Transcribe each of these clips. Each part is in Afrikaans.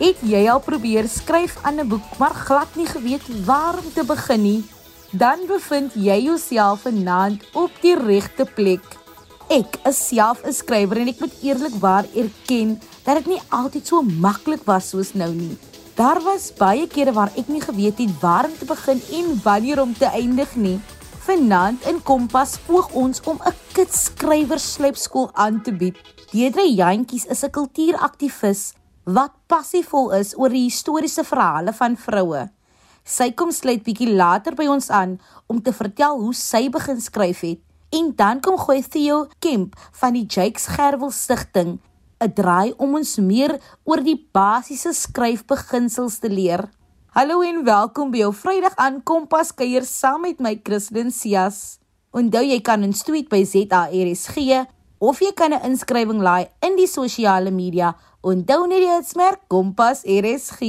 Het jy al probeer skryf aan 'n boek maar glad nie geweet waar om te begin nie? Dan bevind jy jouself vanaand op die regte plek. Ek is self 'n skrywer en ek moet eerlikwaar erken dat dit nie altyd so maklik was soos nou nie. Daar was baie kere waar ek nie geweet het waar om te begin en wanneer om te eindig nie. Vanaand in Kompas poog ons om 'n kitskrywerslypskool aan te bied. Deedre Jantjies is 'n kultuuraktivis wat passievol is oor die historiese verhale van vroue. Sy kom sluit bietjie later by ons aan om te vertel hoe sy begin skryf het. En dan kom gooi Theo Kemp van die Jakes Gerwel Stichting 'n draai om ons meer oor die basiese skryfbeginsels te leer. Hallo en welkom by jou Vrydag aan Kompas kuier saam met my Christlyn Cias. Onthou jy kan ons tweet by ZARSG of jy kan 'n inskrywing laai in die sosiale media Onthou net die hitsmerk Kompas RSG.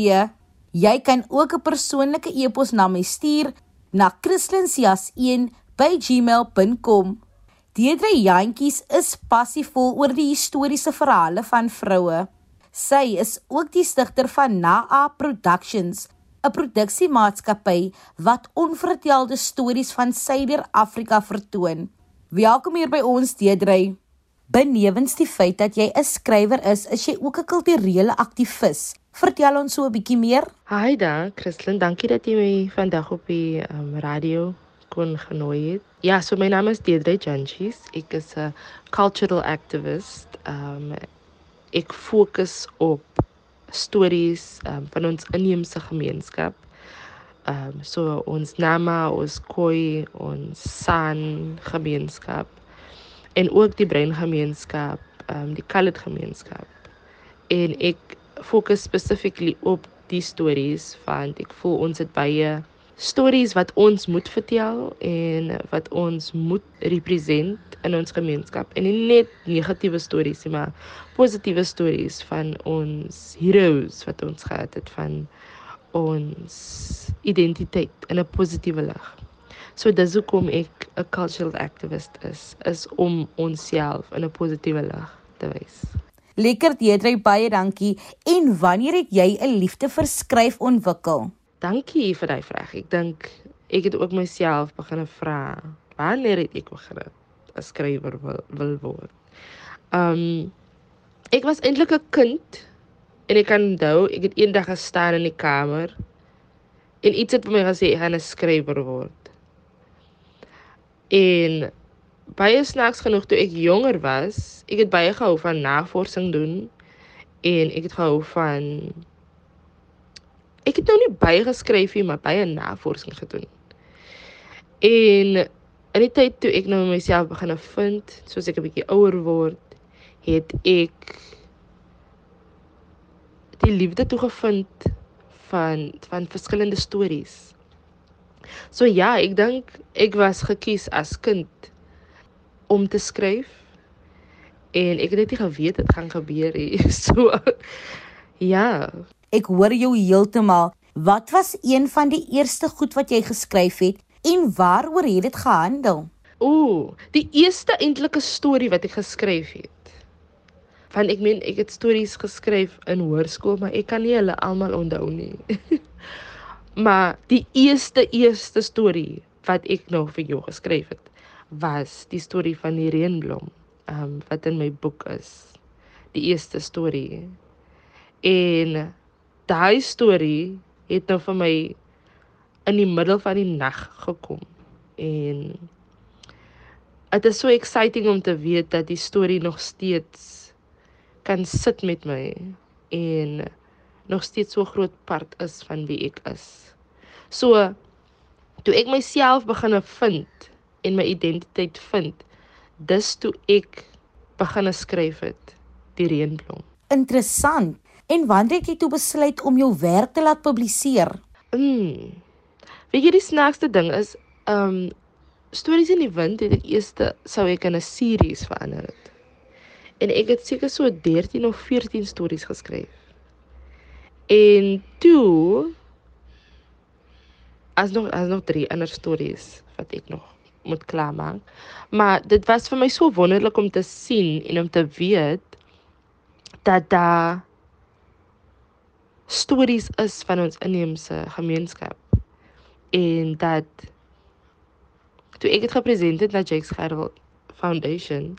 Jy kan ook 'n persoonlike e-pos na my stuur na christlincias1@gmail.com. Deedre Jantjies is passievol oor die historiese verhale van vroue. Sy is ook die stigter van Naa Productions, 'n produksiemaatskappy wat onvertelde stories van Suider-Afrika vertoon. Welkom hier by ons, Deedre. Benewens die feit dat jy 'n skrywer is, is jy ook 'n kulturele aktivis. Vertel ons so 'n bietjie meer. Hi daar, Christlyn, dankie dat jy my vandag op die um, radio kon genooi het. Ja, so my naam is Deidre Janchis. Ek is 'n cultural activist. Um ek fokus op stories um, van ons inheemse gemeenskap. Um so ons Nama, ons Khoi, ons San gemeenskap en ook die breingemeenskap, ehm um, die colored gemeenskap. En ek fokus spesifiek op die stories want ek voel ons het baie stories wat ons moet vertel en wat ons moet represent in ons gemeenskap en nie net negatiewe stories nie maar positiewe stories van ons heroes wat ons gehad het van ons identiteit in 'n positiewe lig. So dis hoekom ek 'n cultural activist is, is om onsself in 'n positiewe lig te wys. Lekker Deidre, baie dankie. En wanneer het jy 'n liefde vir skryf ontwikkel? Dankie vir daai vraag. Ek dink ek het ook myself begin vra, wanneer het ek begin 'n skrywer wil, wil word? Um ek was eintlik 'n kind en ek kan onthou ek het eendag gestaan in die kamer en iets het vir my gesê ek gaan 'n skrywer word. En baie snaaks genoeg toe ek jonger was, ek het baie gehou van navorsing doen en ek het gehou van ek het nou nie baie geskryf nie, maar baie navorsing gedoen. En in die tyd toe ek nou myself begin vind, soos ek 'n bietjie ouer word, het ek die liefde toe gevind van van verskillende stories. So ja, ek dink ek was gekies as kind om te skryf en ek het net nie geweet dit gaan gebeur nie. So ja. Ek hoor jou heeltemal. Wat was een van die eerste goed wat jy geskryf het en waaroor het dit gehandel? Ooh, die eerste eintlike storie wat ek geskryf het. Want ek meen ek het stories geskryf in hoërskool, maar ek kan nie hulle almal onthou nie. Maar die eerste eerste storie wat ek nog vir jou geskryf het, was die storie van die reënblom, ehm um, wat in my boek is. Die eerste storie. En daai storie het nou vir my in die middel van die nag gekom. En dit is so exciting om te weet dat die storie nog steeds kan sit met my en nog steeds so groot part is van wie ek is. So toe ek myself begin vind en my identiteit vind, dis toe ek begin skryf het die reënblom. Interessant. En wanneer het jy toe besluit om jou werk te laat publiseer? Mm. Weet jy die snaakste ding is, ehm um, stories in die wind het ek eers sou ek in 'n series verander het. En ek het seker so 13 of 14 stories geskryf. En toe as nog as nog drie ander stories wat ek nog moet klaarmaak. Maar dit was vir my so wonderlik om te sien en om te weet dat daar stories is van ons inheemse gemeenskap en dat toe ek dit gepresenteer het na Jake Scherwel Foundation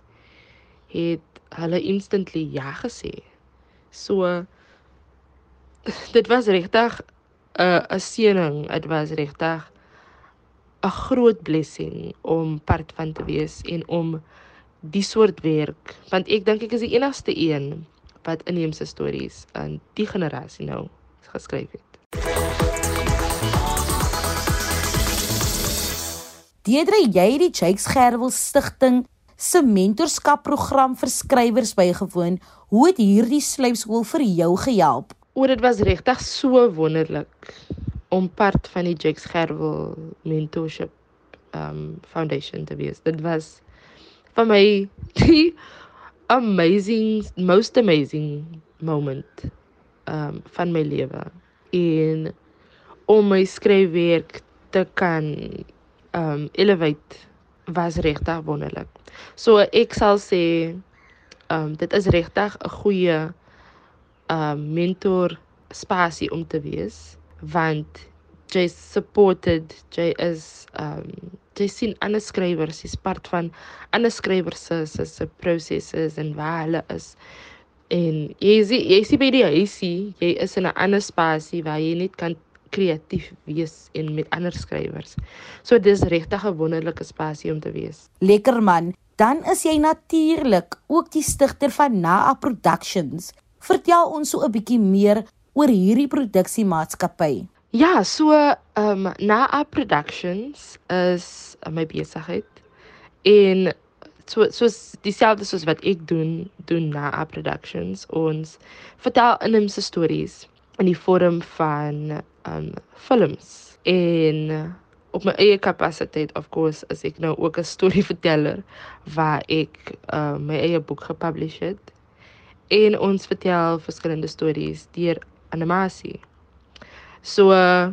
het hulle instantly ja gesê. So dit was regtig 'n uh, 'n seëning, dit was regtig 'n groot blessing om part van te wees en om die soort werk want ek dink ek is die enigste een wat inheemse stories aan die generasie nou geskryf het. Deedre jy die Jakes Gerwel Stichting se mentorskapprogram vir skrywers bygewoon. Hoe het hierdie slypskool vir jou gehelp? O, dit was regtig so wonderlik om part van die Jakes Gerwel mentorship um foundation te wees. Dit was vir my die amazing most amazing moment um van my lewe en om my skryfwerk te kan um elevate was regtig wonderlik. So ek sal sê um dit is regtig 'n goeie um mentor spasie om te wees want jy supported jy is um jy sien ander skrywers is part van ander skrywers se se se prosesse en waar hulle is en jy sien jy sien by die huisie jy is in 'n ander spasie waar jy net kan kreatief wees en met ander skrywers. So dis regtig 'n wonderlike spasie om te wees. Lekker man. Dan is jy natuurlik ook die stigter van Naa Productions. Vertel ons so 'n bietjie meer oor hierdie produksiemaatskappy. Ja, so ehm um, Naa Productions is my besigheid. En so soos dieselfde soos wat ek doen, doen Naa Productions. Ons vertel inheemse stories in die vorm van um films. En op my eie kapasiteit of course as ek nou ook 'n storieverteller waar ek uh, my eie boek gepublish het en ons vertel verskillende stories deur animasie. So uh,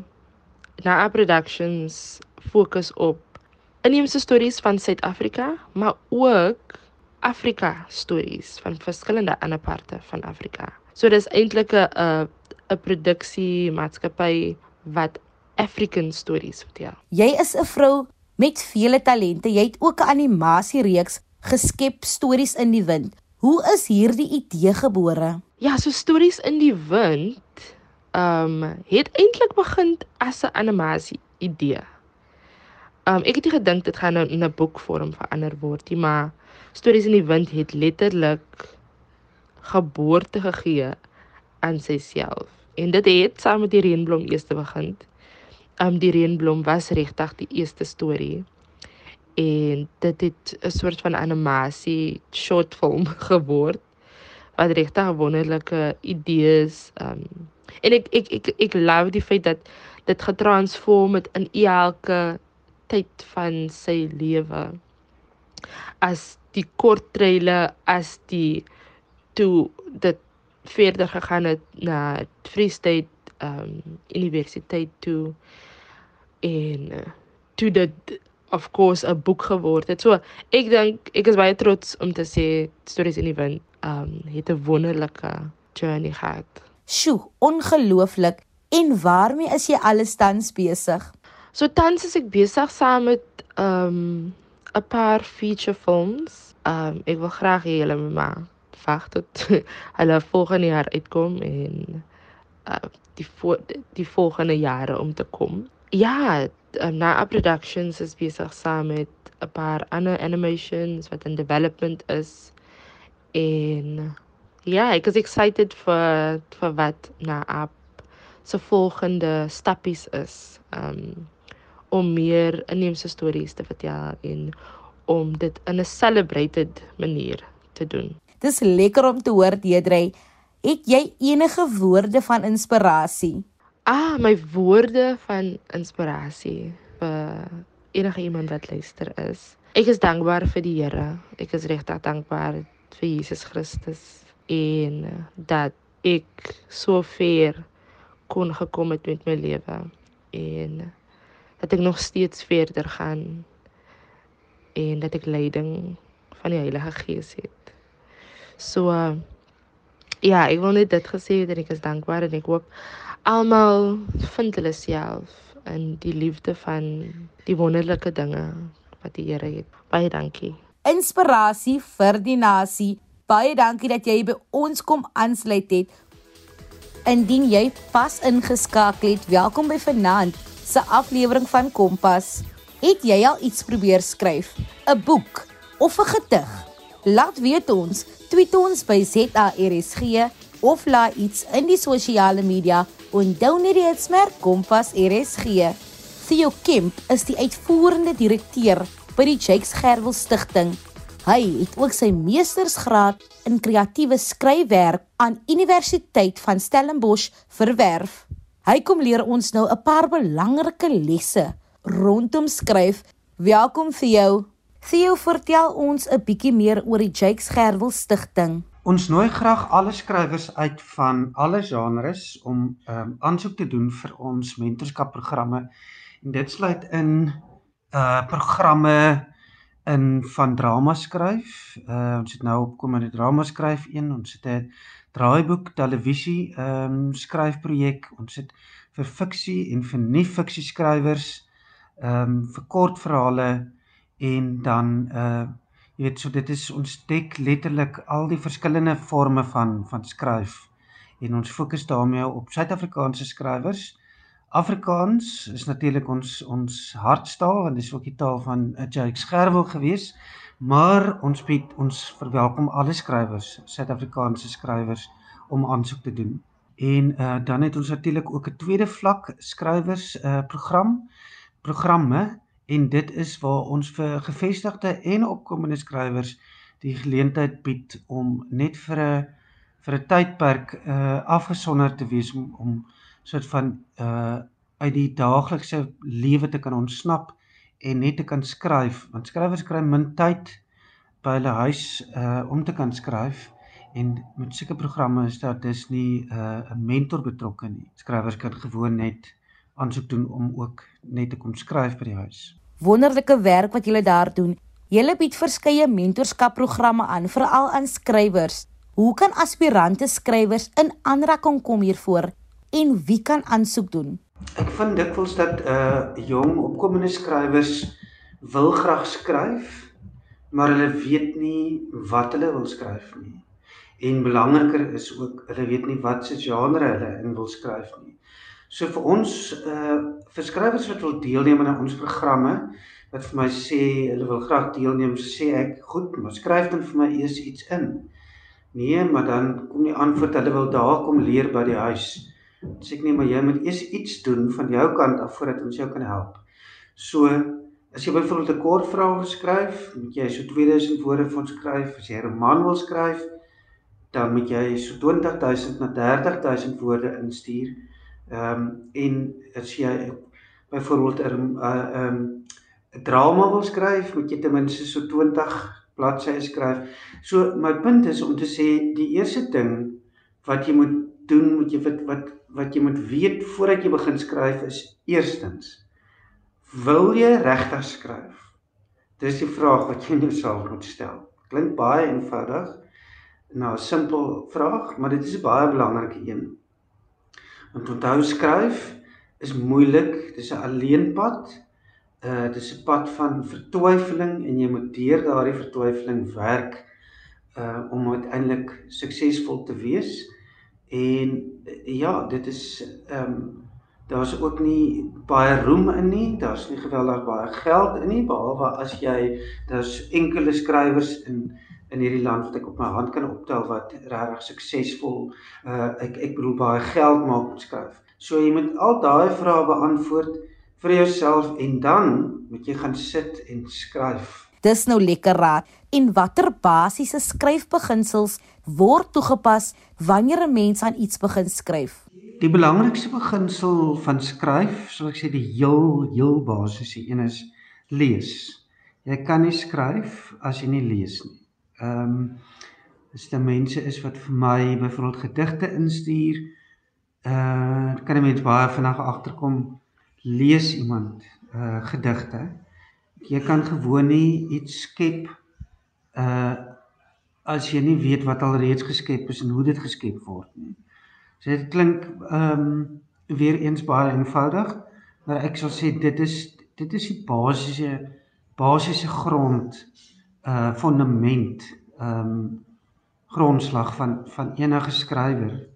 na productions fokus op inheemse stories van Suid-Afrika, maar ook Afrika stories van verskillende ander parte van Afrika. So dis eintlik 'n 'n produksie maatskappy wat African stories vertel. Jy is 'n vrou met vele talente. Jy het ook 'n animasiereeks geskep Stories in die Wind. Hoe is hierdie idee gebore? Ja, so Stories in die Wind ehm um, het eintlik begin as 'n animasie idee. Ehm um, ek het nie gedink dit gaan nou in 'n boekvorm verander word nie, maar Stories in die Wind het letterlik geboorte gegee aan sigself en dit het saam met die reënblom eers begin. Um die reënblom was regtig die eerste storie. En dit het 'n soort van animasie short film geword wat regtig wonderlike idees um en ek ek ek ek love die feit dat dit getransform het in elke tyd van sy lewe. As die kort treile as die toe dit verder gegaan het na Free State um universiteit toe en uh, toe dit of course 'n boek geword het. So ek dink ek is baie trots om te sê Stories in die Wind um het 'n wonderlike journey gehad. Sjoe, ongelooflik. En waarmee is jy alles tans besig? So tans is ek besig saam met um 'n paar feature films. Um ek wil graag hê julle moet maar wag tot hulle volgende jaar uitkom en uh, die vo die volgende jare om te kom. Ja, um, na productions is besig saam met 'n paar ander animations wat in development is en ja, ek is excited vir vir wat na app se volgende stappies is. Um om meer inheemse stories te vertel en om dit in 'n celebrated manier te doen. Dis lekker om te hoor, Deedrey. Het jy enige woorde van inspirasie? Ah, my woorde van inspirasie vir enige iemand wat luister is. Ek is dankbaar vir die Here. Ek is regtig dankbaar vir Jesus Christus en dat ek so ver kon gekom het met my lewe en dat ek nog steeds verder gaan en dat ek leiding van die Heilige Gees het. So Ja, ek wil net dit gesê het en ek is dankbaar en ek hoop almal vind hulle self in die liefde van die wonderlike dinge wat die Here het. Baie dankie. Inspirasie vir die nasie. Baie dankie dat jy by ons kom aansluit het. Indien jy pas ingeskakel het, welkom by vanaand se aflewering van Kompas. Het jy al iets probeer skryf? 'n Boek of 'n gedig? Laat weet ons, tweet ons by ZARSG of laai iets in die sosiale media Onthou net die hitsmerk Kompas RSG. Theo Kemp is die uitvoerende direkteur by die Jakes Gerwel Stichting. Hy het ook sy meestersgraad in kreatiewe skryfwerk aan Universiteit van Stellenbosch verwerf. Hy kom leer ons nou 'n paar belangrike lesse rondom skryf. Welkom Theo. Theo, vertel ons 'n bietjie meer oor die Jakes Gerwel Stichting. Ons nooi graag alle skrywers uit van alle genres om ehm um, aansoek te doen vir ons mentorskapprogramme. En dit sluit in uh programme in van drama skryf. Uh ons het nou opkomende drama skryf een, ons het 'n draaiboek televisie ehm um, skryfprojek. Ons het vir fiksie en vir nie fiksie skrywers ehm um, vir kortverhale en dan uh Jy weet so dit is ons dek letterlik al die verskillende forme van van skryf en ons fokus daarmee op Suid-Afrikaanse skrywers. Afrikaans is natuurlik ons ons hartstaal want dit is ook die taal van Jake Scherwel gewees, maar ons bied ons verwelkom alle skrywers, Suid-Afrikaanse skrywers om aansoek te doen. En uh, dan het ons natuurlik ook 'n tweede vlak skrywers uh, program programme en dit is waar ons vir gevestigde en opkomende skrywers die geleentheid bied om net vir 'n vir 'n tydperk uh afgesonder te wees om om soort van uh uit die daaglikse lewe te kan ontsnap en net te kan skryf want skrywers kry min tyd by hulle huis uh om te kan skryf en met sulke programme is daar dis nie 'n uh, mentor betrokke nie. Skrywers kan gewoon net aansoek doen om ook net te kom skryf by die huis wonderlike werk wat julle daar doen. Julle bied verskeie mentorskapprogramme aan veral aan skrywers. Hoe kan aspirante skrywers in aanraking kom hiervoor en wie kan aansoek doen? Ek vind dikwels dat uh jong opkomende skrywers wil graag skryf, maar hulle weet nie wat hulle wil skryf nie. En belangriker is ook hulle weet nie wat se genre hulle in wil skryf nie. So vir ons uh vir skrywers wat wil deelneem aan ons programme wat vir my sê hulle wil graag deelneem, sê ek, goed, maar skryf dan vir my eers iets in. Nee, maar dan kom die antwoord hulle wil daar kom leer by die huis. Sê ek nee, maar jy moet eers iets doen van jou kant af voordat ons jou kan help. So as jy byvoorbeeld 'n kort verhaal wil skryf, moet jy so 2000 woorde ons skryf. As jy 'n roman wil skryf, dan moet jy so 20000 na 30000 woorde instuur. Ehm um, en as jy byvoorbeeld 'n 'n ehm 'n drama wil skryf, moet jy ten minste so 20 bladsye skryf. So my punt is om te sê die eerste ding wat jy moet doen, moet jy wat wat wat jy moet weet voordat jy begin skryf is eerstens wil jy regtig skryf? Dis die vraag wat jy jouself moet stel. Klink baie eenvoudig. Nou 'n simpel vraag, maar dit is 'n baie belangrike een. Want onthou skryf is moeilik. Dit is 'n alleenpad. Uh dit is 'n pad van vertwyfeling en jy moet deur daardie vertwyfeling werk uh om uiteindelik suksesvol te wees. En ja, dit is ehm um, daar's ook nie baie roem in nie. Daar's nie geweldig baie geld in nie behalwe as jy daar's enkele skrywers in in hierdie land wat ek op my hand kan optel wat regtig suksesvol uh ek ek bedoel baie geld maak met skryf. So jy moet al daai vrae beantwoord vir jouself en dan moet jy gaan sit en skryf. Dis nou lekker raad. En watter basiese skryfbeginsels word toegepas wanneer 'n mens aan iets begin skryf? Die belangrikste beginsel van skryf, soos ek sê die heel heel basiese een is lees. Jy kan nie skryf as jy nie lees nie. Ehm um, as dit mense is wat vir my byvoorbeeld gedigte instuur, uh kan mens baie vinnig agterkom lees iemand uh gedigte. Jy kan gewoon nie iets skep uh as jy nie weet wat alreeds geskep is en hoe dit geskep word nie. So dit klink ehm um, weer eens baie eenvoudig, maar ek sal sê dit is dit is die basiese basiese grond uh fundament ehm um, grondslag van van enige skrywer.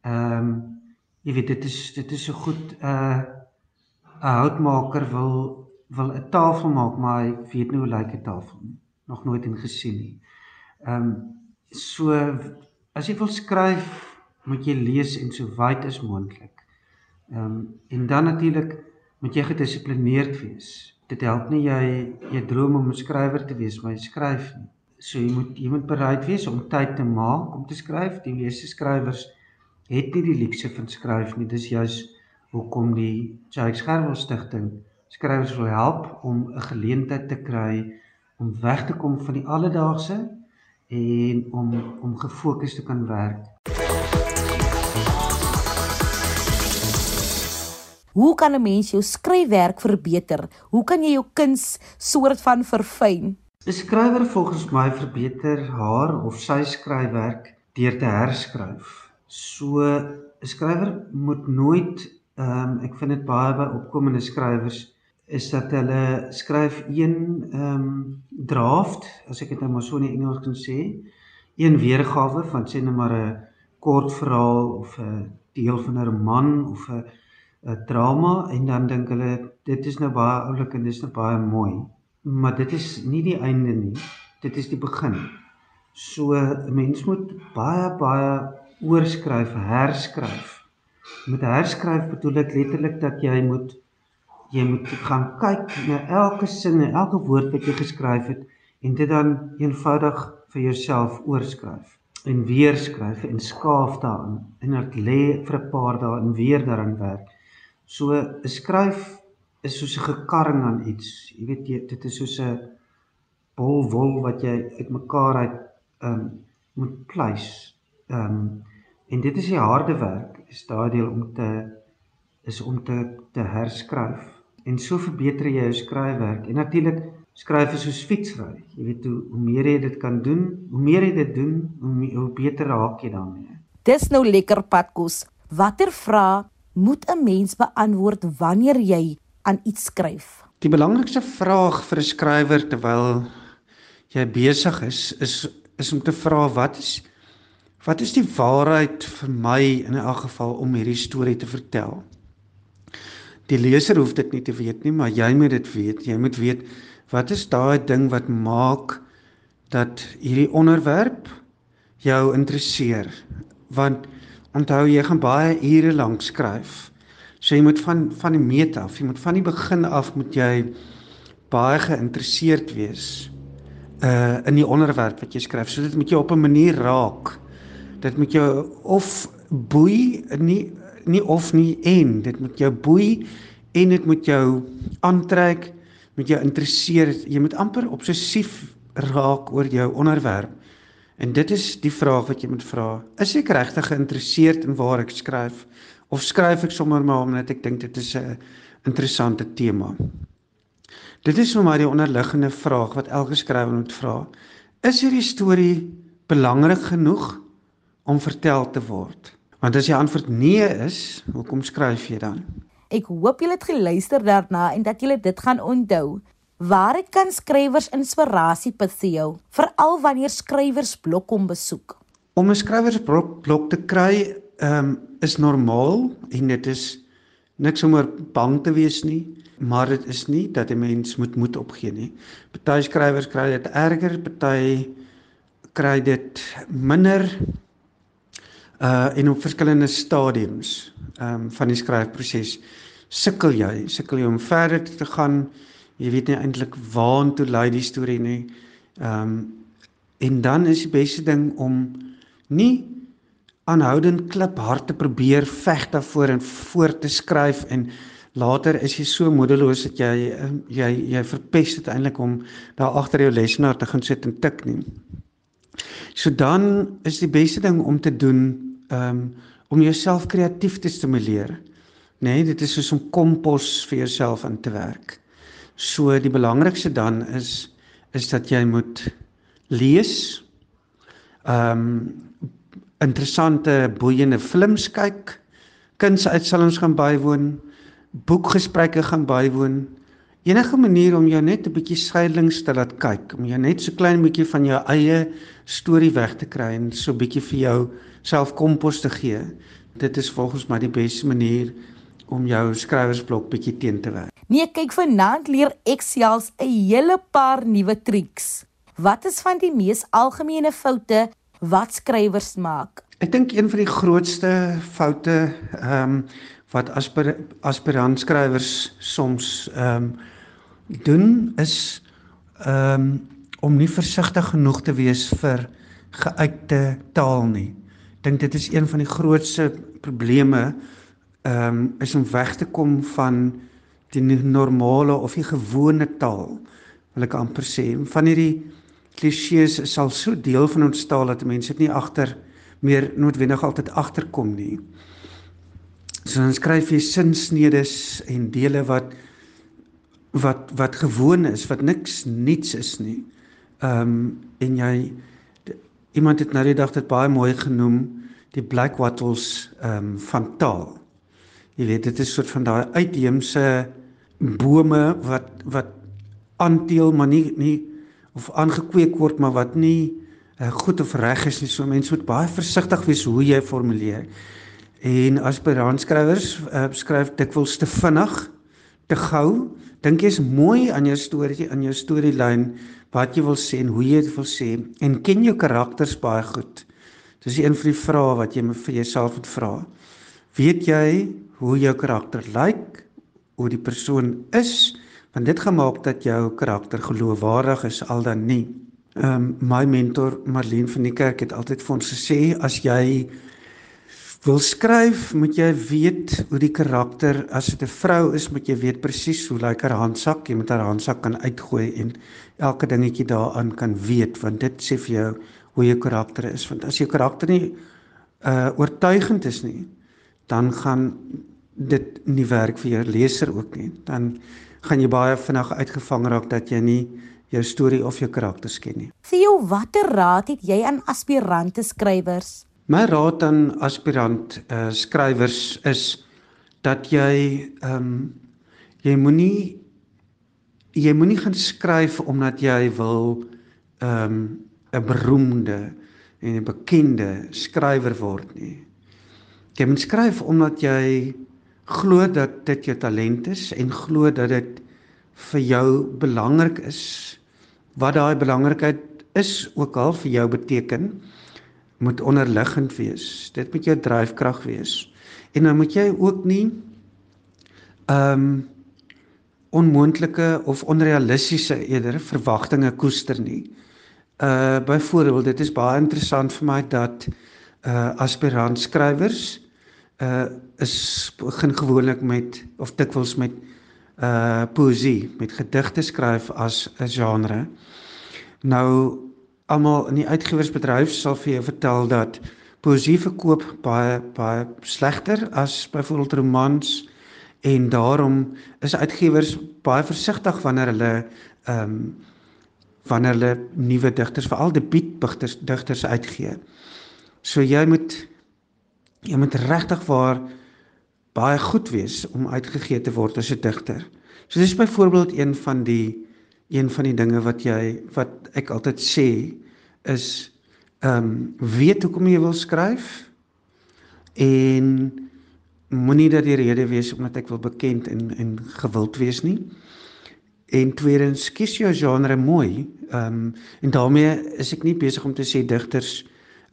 Ehm um, jy weet dit is dit is so goed uh 'n houtmaker wil wil 'n tafel maak, maar hy weet nie hoe lyk 'n tafel nie. Nog nooit in gesien nie. Ehm um, so as jy wil skryf, moet jy lees en so wyd as moontlik. Ehm um, en dan natuurlik moet jy gedissiplineerd wees. Dit help nie jy jy droom om 'n skrywer te wees, maar jy skryf nie. So jy moet jy moet bereid wees om tyd te maak om te skryf. Die meeste skrywers het nie die luukse van skryf nie. Dis juis hoekom die Jacques Gerwel Stichting skrywers wil help om 'n geleentheid te kry om weg te kom van die alledaagse en om om gefokus te kan werk. Hoe kan 'n mens jou skryfwerk verbeter? Hoe kan jy jou kuns soort van verfyn? 'n Skrywer volgens my verbeter haar of sy skryfwerk deur te herskryf. So 'n skrywer moet nooit ehm um, ek vind dit baie by opkomende skrywers is dat hulle skryf een ehm um, draft, as ek dit nou maar so in Engels kan sê, een weergawe van sê net maar 'n kort verhaal of 'n deel van 'n roman of 'n drama en dan dink hulle dit is nou baie oulik en dis nou baie mooi. Maar dit is nie die einde nie. Dit is die begin. So 'n mens moet baie baie oorskryf, herskryf met herskryf bedoel ek letterlik dat jy moet jy moet gaan kyk na elke sin en elke woord wat jy geskryf het en dit dan eenvoudig vir jouself oorskryf en weer skryf en skaaf daarin en dit lê vir 'n paar dae en weer daaraan werk. So 'n skryf is soos 'n gekarring aan iets. Jy weet jy dit is soos 'n bol wol wat jy uitmekaar uit ehm um, moet pleis. Ehm um, en dit is die harde werk stadium om te is om te te herskryf. En so verbeter jy jou skryfwerk. En natuurlik skryf is soos fietsry. Jy weet hoe hoe meer jy dit kan doen hoe meer jy dit doen hoe, meer, hoe beter raak jy daarmee. Dis nou lekker padkos watter vrae moet 'n mens beantwoord wanneer jy aan iets skryf die belangrikste vraag vir 'n skrywer terwyl jy besig is is is om te vra wat is Wat is die waarheid vir my in elk geval om hierdie storie te vertel? Die leser hoef dit nie te weet nie, maar jy moet dit weet. Jy moet weet wat is daai ding wat maak dat hierdie onderwerp jou interesseer? Want onthou jy gaan baie ure lank skryf. So jy moet van van die meet af, jy moet van die begin af moet jy baie geïnteresseerd wees uh in die onderwerp wat jy skryf. So dit moet jou op 'n manier raak dit moet jou of boei nie nie of nie en dit moet jou boei en dit moet jou aantrek met jou interesseer jy moet amper obsessief raak oor jou onderwerp en dit is die vraag wat jy moet vra is ek regtig geïnteresseerd in waar ek skryf of skryf ek sommer maar omdat ek dink dit is 'n interessante tema dit is vir my die onderliggende vraag wat elke skrywer moet vra is hierdie storie belangrik genoeg om vertel te word? Want as die antwoord nee is, hoekom skryf jy dan? Ek hoop julle het geluister daarna en dat julle dit gaan onthou. Waar kan skrywers inspirasie put vir jou, veral wanneer skrywers blok kom besoek? Om 'n skrywersblok blok te kry, ehm um, is normaal en dit is niks om oor bang te wees nie, maar dit is nie dat 'n mens moet moed opgee nie. Party skrywers kry dit erger, party kry dit minder uh en op verskillende stadiums um van die skryfproses sukkel jy sukkel jy om verder te gaan jy weet nie eintlik waartoe lei die storie nie um en dan is die beste ding om nie aanhoudend kliphard te probeer veg daarvoor en voor te skryf en later is jy so moedeloos dat jy um, jy jy verpes dit eintlik om daar agter jou lesenaar te gaan sit en tik nie So dan is die beste ding om te doen um om jouself kreatief te stimuleer. Nee, dit is soos om kompos vir jouself in te werk. So die belangrikste dan is is dat jy moet lees. ehm um, interessante boeiende films kyk, kunsuitstallings gaan bywoon, boekgesprekke gaan bywoon. Enige manier om jou net 'n bietjie skuilings te laat kyk, om jou net so klein bietjie van jou eie storie weg te kry en so bietjie vir jou self kompos te gee. Dit is volgens my die beste manier om jou skrywersblok bietjie teen te werk. Nee, kyk vanaand leer ek selfs 'n hele paar nuwe triks. Wat is van die mees algemene foute wat skrywers maak? Ek dink een van die grootste foute ehm um, wat aspir aspirant skrywers soms ehm um, doen is ehm um, om nie versigtig genoeg te wees vir geuite taal nie. Ek dink dit is een van die grootste probleme ehm um, is om weg te kom van die normale of die gewone taal wil ek amper sê van hierdie klisjées is al so deel van ons taal dat mense dit nie agter meer noodwendig altyd agterkom nie. So dan skryf jy sinsnedes en dele wat wat wat gewoon is, wat niks niets is nie. Ehm um, en jy iemand het nou die dag dit baie mooi genoem, die black wattles ehm um, van taal. Jy weet dit is soort van daai uitheemse bome wat wat aanteel maar nie nie of aangekweek word maar wat nie uh, goed of reg is nie. So mense moet baie versigtig wees hoe jy formuleer. En as brandskrywers uh, skryf dikwels te vinnig, te gou. Dink jy's mooi aan jou storie, aan jou storielyn wat jy wil sê en hoe jy dit wil sê en ken jou karakters baie goed. Dis een van die vrae wat jy vir jouself moet vra. Weet jy hoe jou karakter lyk, hoe die persoon is, want dit gemaak dat jou karakter geloofwaardig is al dan nie. Ehm um, my mentor Marlene van die kerk het altyd vir ons gesê as jy wil skryf, moet jy weet hoe die karakter as dit 'n vrou is, moet jy weet presies hoe lyk haar handsak, jy moet haar handsak kan uitgooi en elke dingetjie daaraan kan weet want dit sê vir jou hoe jou karakter is want as jou karakter nie uh oortuigend is nie dan gaan dit nie werk vir jou leser ook nie. Dan gaan jy baie vinnig uitgevang raak dat jy nie jou storie of jou karakters ken nie. Theo, watter raad het jy aan aspirante skrywers? My raad aan aspirant uh, skrywers is dat jy ehm um, jy moenie jy moenie gaan skryf omdat jy wil ehm um, 'n beroemde en 'n bekende skrywer word nie. Jy moet skryf omdat jy glo dat dit jou talent is en glo dat dit vir jou belangrik is. Wat daai belangrikheid is ook al vir jou beteken moet onderliggend wees. Dit moet jou dryfkrag wees. En dan moet jy ook nie ehm um, onmoontlike of onrealistiese eerder verwagtinge koester nie. Uh byvoorbeeld, dit is baie interessant vir my dat uh aspirant skrywers uh is begin gewoonlik met of dikwels met uh poesie, met gedigte skryf as 'n genre. Nou almal in die uitgewersbedryf sal vir jou vertel dat poesie verkoop baie baie slegter as byvoorbeeld romans en daarom is uitgewers baie versigtig wanneer hulle ehm um, wanneer hulle nuwe digters veral debuutdigters digters uitgee. So jy moet jy moet regtig waar baie goed wees om uitgegee te word as 'n digter. So dis byvoorbeeld een van die een van die dinge wat jy wat ek altyd sê is ehm um, weet hoekom jy wil skryf en moenie dat die rede wees omdat ek wil bekend en en gewild wees nie. En tweedens kies jou genre mooi. Ehm um, en daarmee is ek nie besig om te sê digters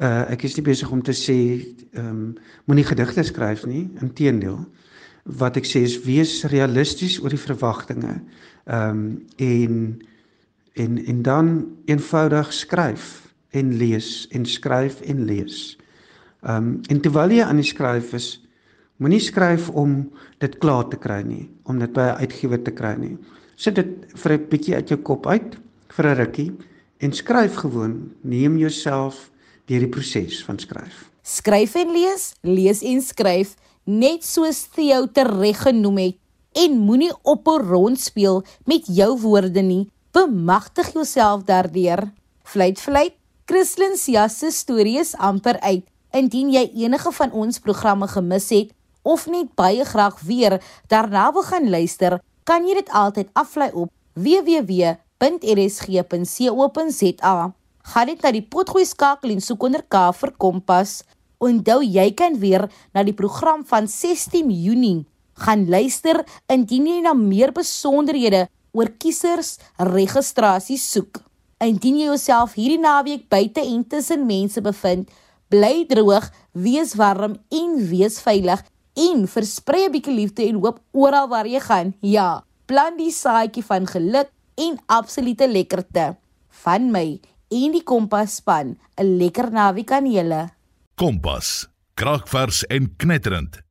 Uh ek is nie besig om te sê ehm um, moenie gedigte skryf nie, inteendeel. Wat ek sê is wees realisties oor die verwagtinge. Ehm um, en en en dan eenvoudig skryf en lees en skryf en lees. Ehm um, en terwyl jy aan die skryf is, moenie skryf om dit klaar te kry nie, om dit by 'n uitgewer te kry nie. Sit dit vir 'n bietjie uit jou kop uit vir 'n rukkie en skryf gewoon. Neem jouself deur die proses van skryf. Skryf en lees, lees en skryf, net soos Theo tereg genoem het en moenie op 'n rond speel met jou woorde nie. Bemagtig jouself daardeur. Vleit vleit Christlyn Sia se storie is amper uit. Indien jy enige van ons programme gemis het of net baie graag weer daarna wil gaan luister, kan jy dit altyd aflaai op www.rsg.co.za. Gaan dit na die potgooi skakel en soek onder K vir Kompas. Onthou jy kan weer na die program van 16 Junie gaan luister indien jy na meer besonderhede oor kiesers registrasie soek. Indien jy jouself hierdie naweek buite en tussen mense bevind, bly droog, wees warm en wees veilig en versprei 'n bietjie liefde en hoop oral waar jy gaan. Ja, plant die saadjie van geluk en absolute lekkerte van my en die Kompas span. 'n Lekker naweek aan julle. Kompas, kragvers en knetterend.